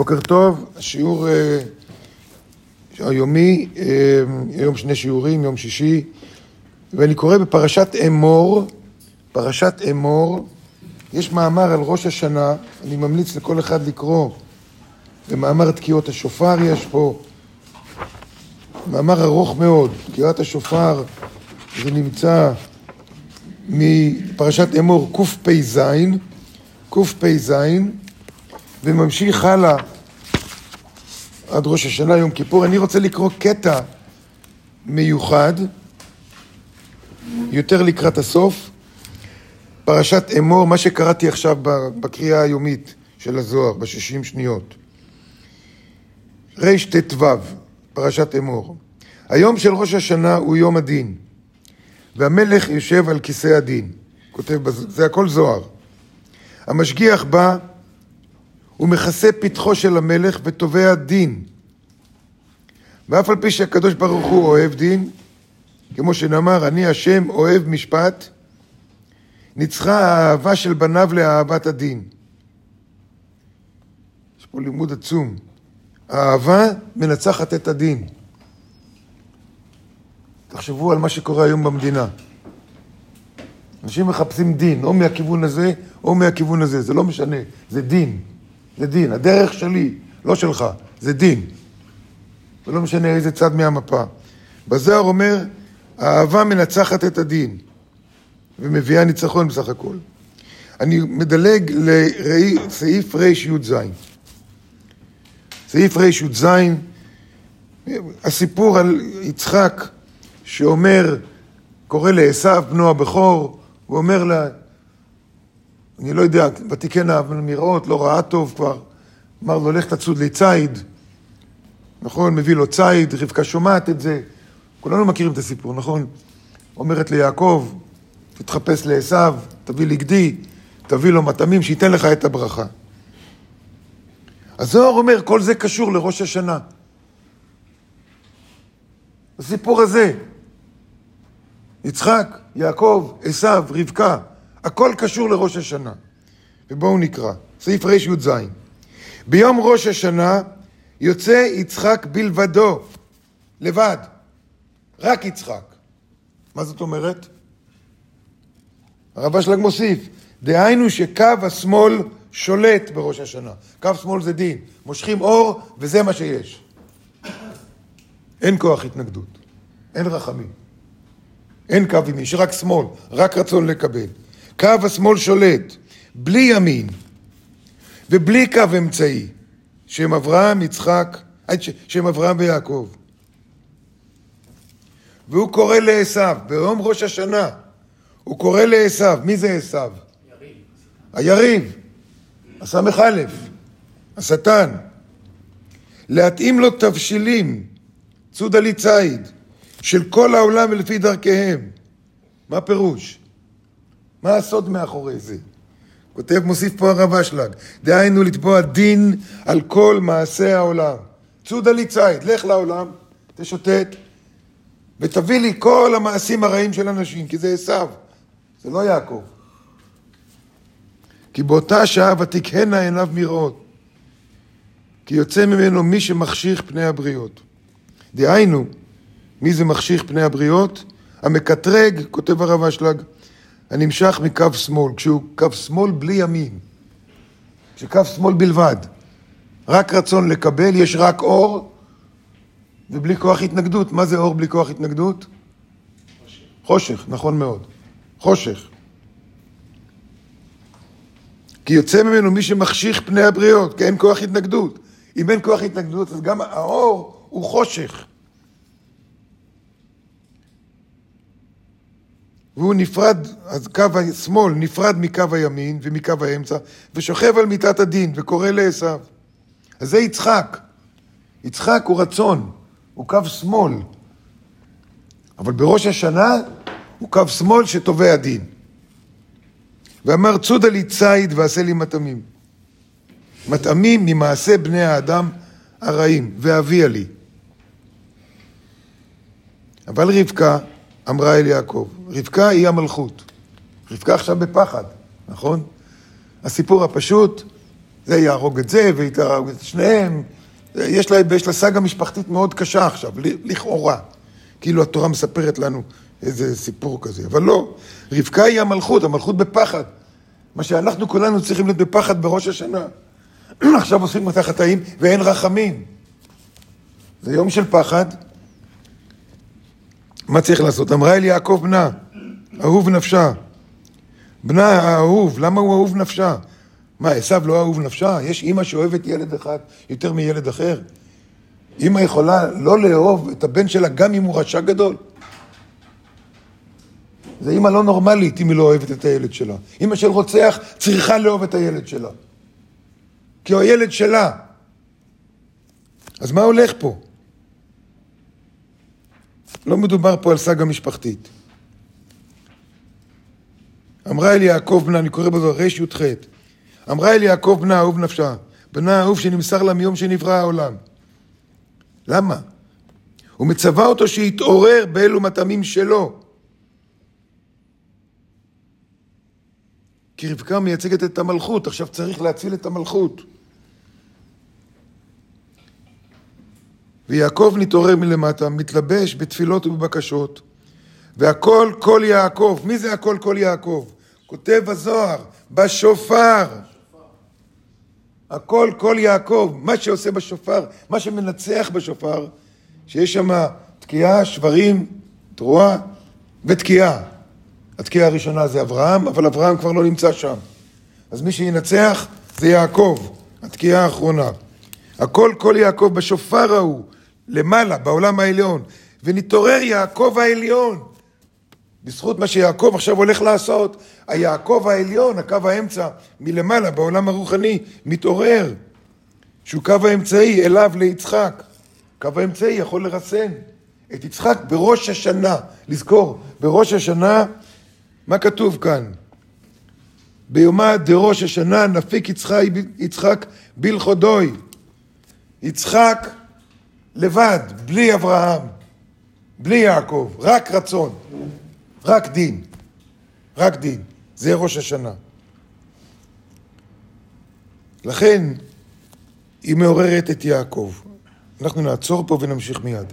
בוקר טוב, השיעור אה, היומי, אה, היום שני שיעורים, יום שישי, ואני קורא בפרשת אמור, פרשת אמור, יש מאמר על ראש השנה, אני ממליץ לכל אחד לקרוא, במאמר תקיעות השופר יש פה, מאמר ארוך מאוד, תקיעת השופר, זה נמצא מפרשת אמור קפ"ז, קפ"ז, וממשיך הלאה עד ראש השנה, יום כיפור. אני רוצה לקרוא קטע מיוחד, יותר לקראת הסוף, פרשת אמור, מה שקראתי עכשיו בקריאה היומית של הזוהר, בשישים שניות. רט"ו, פרשת אמור. היום של ראש השנה הוא יום הדין, והמלך יושב על כיסא הדין. כותב, זה הכל זוהר. המשגיח בא הוא מכסה פתחו של המלך ותובע דין. ואף על פי שהקדוש ברוך הוא אוהב דין, כמו שנאמר, אני השם אוהב משפט, ניצחה האהבה של בניו לאהבת הדין. יש פה לימוד עצום. האהבה מנצחת את הדין. תחשבו על מה שקורה היום במדינה. אנשים מחפשים דין, או מהכיוון הזה, או מהכיוון הזה, זה לא משנה, זה דין. זה דין. הדרך שלי, לא שלך, זה דין. ולא משנה איזה צד מהמפה. בזוהר אומר, האהבה מנצחת את הדין, ומביאה ניצחון בסך הכל. אני מדלג לסעיף רי"ז. סעיף רי"ז, הסיפור על יצחק שאומר, קורא לעשו, בנו הבכור, הוא אומר לה, אני לא יודע, ותיקנה מראות, לא ראה טוב כבר. אמר לו, לך תצוד לי ציד. נכון, מביא לו ציד, רבקה שומעת את זה. כולנו מכירים את הסיפור, נכון? אומרת ליעקב, תתחפש לעשו, תביא לי גדי, תביא לו מטעמים, שייתן לך את הברכה. הזוהר אומר, כל זה קשור לראש השנה. הסיפור הזה, יצחק, יעקב, עשו, רבקה, הכל קשור לראש השנה. ובואו נקרא, סעיף רי"ז. ביום ראש השנה יוצא יצחק בלבדו, לבד, רק יצחק. מה זאת אומרת? הרב אשלג מוסיף, דהיינו שקו השמאל שולט בראש השנה. קו שמאל זה דין, מושכים אור וזה מה שיש. אין כוח התנגדות, אין רחמים, אין קו ימין, שרק שמאל, רק רצון לקבל. קו השמאל שולט, בלי ימין ובלי קו אמצעי, שם אברהם, יצחק, שם אברהם ויעקב. והוא קורא לעשו, ביום ראש השנה, הוא קורא לעשו, מי זה עשו? יריב. היריב, הסמ"ך א', השטן. להתאים לו תבשילים, צודה לי ציד, של כל העולם ולפי דרכיהם. מה פירוש? מה הסוד מאחורי זה? כותב, מוסיף פה הרב אשלג, דהיינו לתבוע דין על כל מעשי העולם. צודה לי ציד, לך לעולם, תשוטט, ותביא לי כל המעשים הרעים של אנשים, כי זה עשיו, זה לא יעקב. כי באותה שעה ותקהנה עיניו מראות, כי יוצא ממנו מי שמחשיך פני הבריות. דהיינו, מי זה מחשיך פני הבריות? המקטרג, כותב הרב אשלג, הנמשך מקו שמאל, כשהוא קו שמאל בלי ימין, שקו שמאל בלבד, רק רצון לקבל, יש רק אור ובלי כוח התנגדות. מה זה אור בלי כוח התנגדות? חושך, חושך נכון מאוד. חושך. כי יוצא ממנו מי שמחשיך פני הבריות, כי אין כוח התנגדות. אם אין כוח התנגדות, אז גם האור הוא חושך. והוא נפרד, אז קו השמאל נפרד מקו הימין ומקו האמצע, ושוכב על מיטת הדין וקורא לעשו. אז זה יצחק. יצחק הוא רצון, הוא קו שמאל. אבל בראש השנה הוא קו שמאל שתובע דין. ואמר צודה לי ציד ועשה לי מטעמים. מטעמים ממעשה בני האדם הרעים, ואביה לי. אבל רבקה אמרה אל יעקב, רבקה היא המלכות. רבקה עכשיו בפחד, נכון? הסיפור הפשוט, זה יהרוג את זה ויהרוג את שניהם. יש לה, יש לה סאגה משפחתית מאוד קשה עכשיו, לכאורה. כאילו התורה מספרת לנו איזה סיפור כזה, אבל לא. רבקה היא המלכות, המלכות בפחד. מה שאנחנו כולנו צריכים להיות בפחד בראש השנה. עכשיו עושים אותה חטאים ואין רחמים. זה יום של פחד. מה צריך לעשות? אמרה אל יעקב בנה, אהוב נפשה. בנה האהוב, למה הוא אהוב נפשה? מה, עשו לא אהוב נפשה? יש אימא שאוהבת ילד אחד יותר מילד אחר? אימא יכולה לא לאהוב את הבן שלה גם אם הוא רשע גדול? זה אימא לא נורמלית אם היא לא אוהבת את הילד שלה. אימא של רוצח צריכה לאהוב את הילד שלה. כי הוא הילד שלה. אז מה הולך פה? לא מדובר פה על סאגה משפחתית. אמרה אל יעקב בנה, אני קורא בזו רי"ח, אמרה אל יעקב בנה אהוב נפשה, בנה אהוב שנמסר לה מיום שנברא העולם. למה? הוא מצווה אותו שיתעורר באלו מטעמים שלו. כי רבקה מייצגת את המלכות, עכשיו צריך להציל את המלכות. ויעקב נתעורר מלמטה, מתלבש בתפילות ובבקשות, והכל כל יעקב. מי זה הכל כל יעקב? כותב הזוהר, בשופר. הכל כל יעקב, מה שעושה בשופר, מה שמנצח בשופר, שיש שם תקיעה, שברים, תרועה ותקיעה. התקיעה הראשונה זה אברהם, אבל אברהם כבר לא נמצא שם. אז מי שינצח זה יעקב, התקיעה האחרונה. הכל כל יעקב בשופר ההוא, למעלה, בעולם העליון. ונתעורר יעקב העליון. בזכות מה שיעקב עכשיו הולך לעשות, היעקב העליון, הקו האמצע, מלמעלה, בעולם הרוחני, מתעורר. שהוא קו האמצעי אליו ליצחק. קו האמצעי יכול לרסן את יצחק בראש השנה. לזכור, בראש השנה, מה כתוב כאן? ביומה דראש השנה נפיק יצחק, יצחק בלכודוי. יצחק לבד, בלי אברהם, בלי יעקב, רק רצון. רק דין. רק דין. זה ראש השנה. לכן היא מעוררת את יעקב. אנחנו נעצור פה ונמשיך מיד.